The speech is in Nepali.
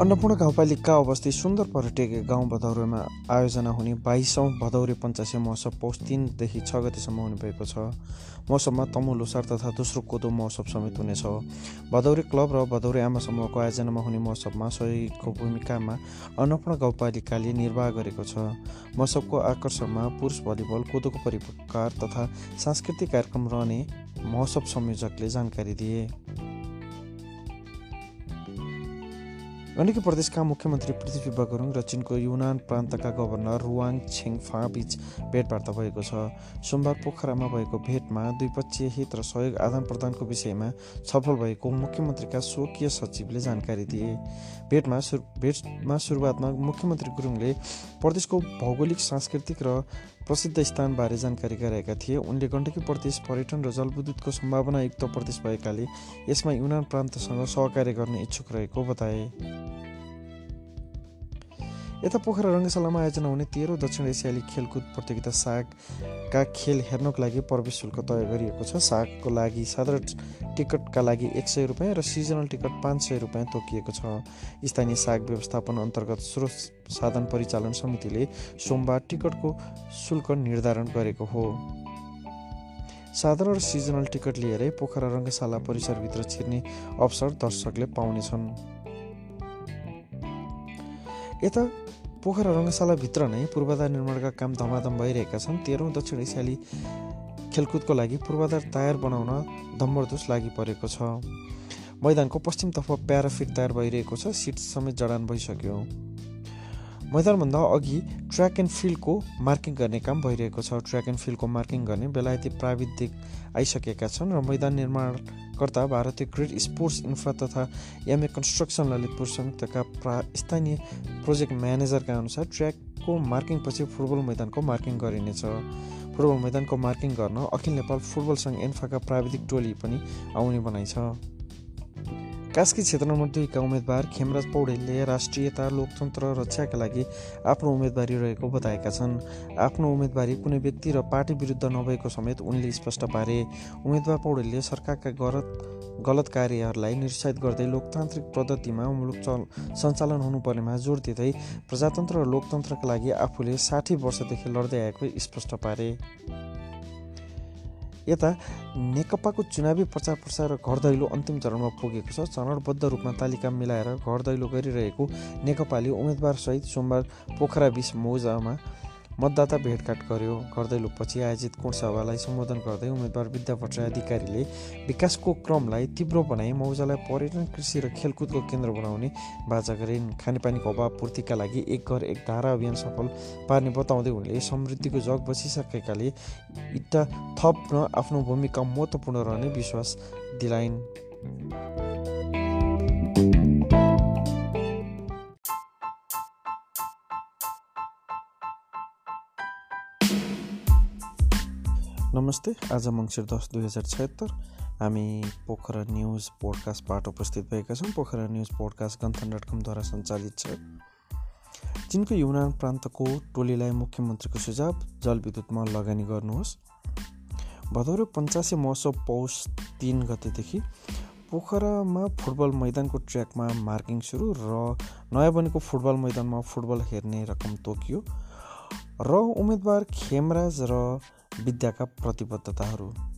अन्नपूर्ण गाउँपालिका अवस्थित सुन्दर पर्यटकीय गाउँ भदौरेमा आयोजना हुने बाइसौँ भदौरे पञ्चासे महोत्सव पौष तिनदेखि छ गतिसम्म हुने भएको छ। महोत्सवमा तमु लोसार तथा दोस्रो कोदो महोत्सव समेत हुनेछ। भदौरे क्लब र भदौरे आमा समूहको आयोजनामा हुने महोत्सवमा सहयोगको भूमिकामा अन्नपूर्ण गाउँपालिकाले निर्वाह गरेको छ। महोत्सवको आकर्षणमा पुरुष भलिबल कोदोको परिकार तथा सांस्कृतिक कार्यक्रम रहने महोत्सव संयोजकले जानकारी दिए। गण्डकी प्रदेशका मुख्यमन्त्री पृथ्वी गुरुङ र चिनको युनान प्रान्तका गभर्नर रुवाङ छेङफा बीच भेटवार्ता भएको छ। सोमबार पोखरामा भएको भेटमा द्विपक्षीय हित र सहयोग आदान प्रदानको विषयमा छलफल भएको मुख्यमन्त्रीका स्वकीय सचिवले जानकारी दिए। भेटमा सुरु भेटमा सुरुवातमा मुख्यमन्त्री गुरुङले प्रदेशको भौगोलिक सांस्कृतिक र प्रसिद्ध स्थानबारे जानकारी गराएका थिए। उनले गण्डकी प्रदेश पर्यटन र जलविद्युतको सम्भावनायुक्त प्रदेश भएकाले यसमा युनान प्रान्तसँग सहकार्य गर्ने इच्छुक रहेको बताए। यता पोखरा रङ्गशालामा आयोजना हुने तेह्रौँ दक्षिण एसियाली खेलकुद प्रतियोगिता सागका खेल हेर्नको लागि प्रवेश शुल्क तय गरिएको छ। सागको लागि साधारण टिकटका लागि एक सय रुपियाँ र सिजनल टिकट पाँच सय रुपियाँ तोकिएको छ। स्थानीय साग व्यवस्थापन अन्तर्गत स्रोत साधन परिचालन समितिले सोमबार टिकटको शुल्क निर्धारण गरेको हो। साधारण सिजनल टिकट लिएरै पोखरा रङ्गशाला परिसरभित्र छिर्ने अवसर दर्शकले पाउनेछन्। यता पोखरा रङ्गशालाभित्र नै पूर्वाधार निर्माणका काम धमाधम भइरहेका छन्। तेह्रौँ दक्षिण एसियाली खेलकुदको लागि पूर्वाधार तयार बनाउन धम्बरदोस लागि परेको छ। मैदानको पश्चिमतर्फ प्याराफिट तयार भइरहेको छ। सिट समेत जडान भइसक्यो। मैदानभन्दा अघि ट्र्याक एन्ड फिल्डको मार्किङ गर्ने काम भइरहेको छ। ट्र्याक एन्ड फिल्डको मार्किङ गर्ने बेलायती प्राविधिक आइसकेका छन् र मैदान निर्माण कर्ता भारतीय ग्रेड स्पोर्ट्स इन्फ्रा तथा एमए कन्स्ट्रक्सन ललितपुर संयुक्तका प्रा स्थानीय प्रोजेक्ट म्यानेजरका अनुसार ट्र्याकको मार्किङपछि फुटबल मैदानको मार्किङ गरिनेछ। फुटबल मैदानको मार्किङ गर्न अखिल नेपाल फुटबल सङ्घ एन्फाका प्राविधिक टोली पनि आउने बनाइ छ कास्की क्षेत्र नम्बर दुईका उम्मेद्वार खेमराज पौडेलले राष्ट्रियता लोकतन्त्र रक्षाका लागि आफ्नो उम्मेदवारी रहेको बताएका छन्। आफ्नो उम्मेदवारी कुनै व्यक्ति र पार्टी विरुद्ध नभएको समेत उनले स्पष्ट पारे। उम्मेद्वार पौडेलले सरकारका गलत गलत कार्यहरूलाई निरुत्साहित गर्दै लोकतान्त्रिक पद्धतिमा मुलुक चल सञ्चालन हुनुपर्नेमा जोड दिँदै प्रजातन्त्र र लोकतन्त्रका लागि आफूले साठी वर्षदेखि लड्दै आएको स्पष्ट पारे। यता नेकपाको चुनावी प्रचार प्रसार घर दैलो अन्तिम चरणमा पुगेको छ। चरणबद्ध रूपमा तालिका मिलाएर घर दैलो गरिरहेको नेकपाले उम्मेद्वारसहित सोमबार पोखरा बिस मौजामा मतदाता भेटघाट गर्यो। गर्दैलोपछि आयोजित कोणसभालाई सम्बोधन गर्दै उम्मेद्वार विद्या भट्टराई अधिकारीले विकासको क्रमलाई तीव्र बनाई मौजालाई पर्यटन कृषि र खेलकुदको केन्द्र बनाउने बाजा गरिन्। खानेपानीको अभाव पूर्तिका लागि एक घर एक धारा अभियान सफल पार्ने बताउँदै उनले समृद्धिको जग बसिसकेकाले इट्टा थप्न आफ्नो भूमिका महत्त्वपूर्ण रहने विश्वास दिलाइन्। नमस्ते आज मङ्सिर दस दुई हजार छत्तर हामी पोखरा न्युज पोडकास्टबाट उपस्थित भएका छौँ। Pokhara news podcast Ganthan dot कमद्वारा सञ्चालित छ। चिनको युनान प्रान्तको टोलीलाई मुख्यमन्त्रीको सुझाव जलविद्युतमा लगानी गर्नुहोस्। भदौरे पञ्चासे महोत्सव पौष तिन गतेदेखि पोखरामा फुटबल मैदानको ट्र्याकमा मार्किङ सुरु र नयाँ बनेको फुटबल मैदानमा फुटबल हेर्ने रकम तोकियो। र उम्मेदवार खेमराज र विद्याका प्रतिबद्धताहरू।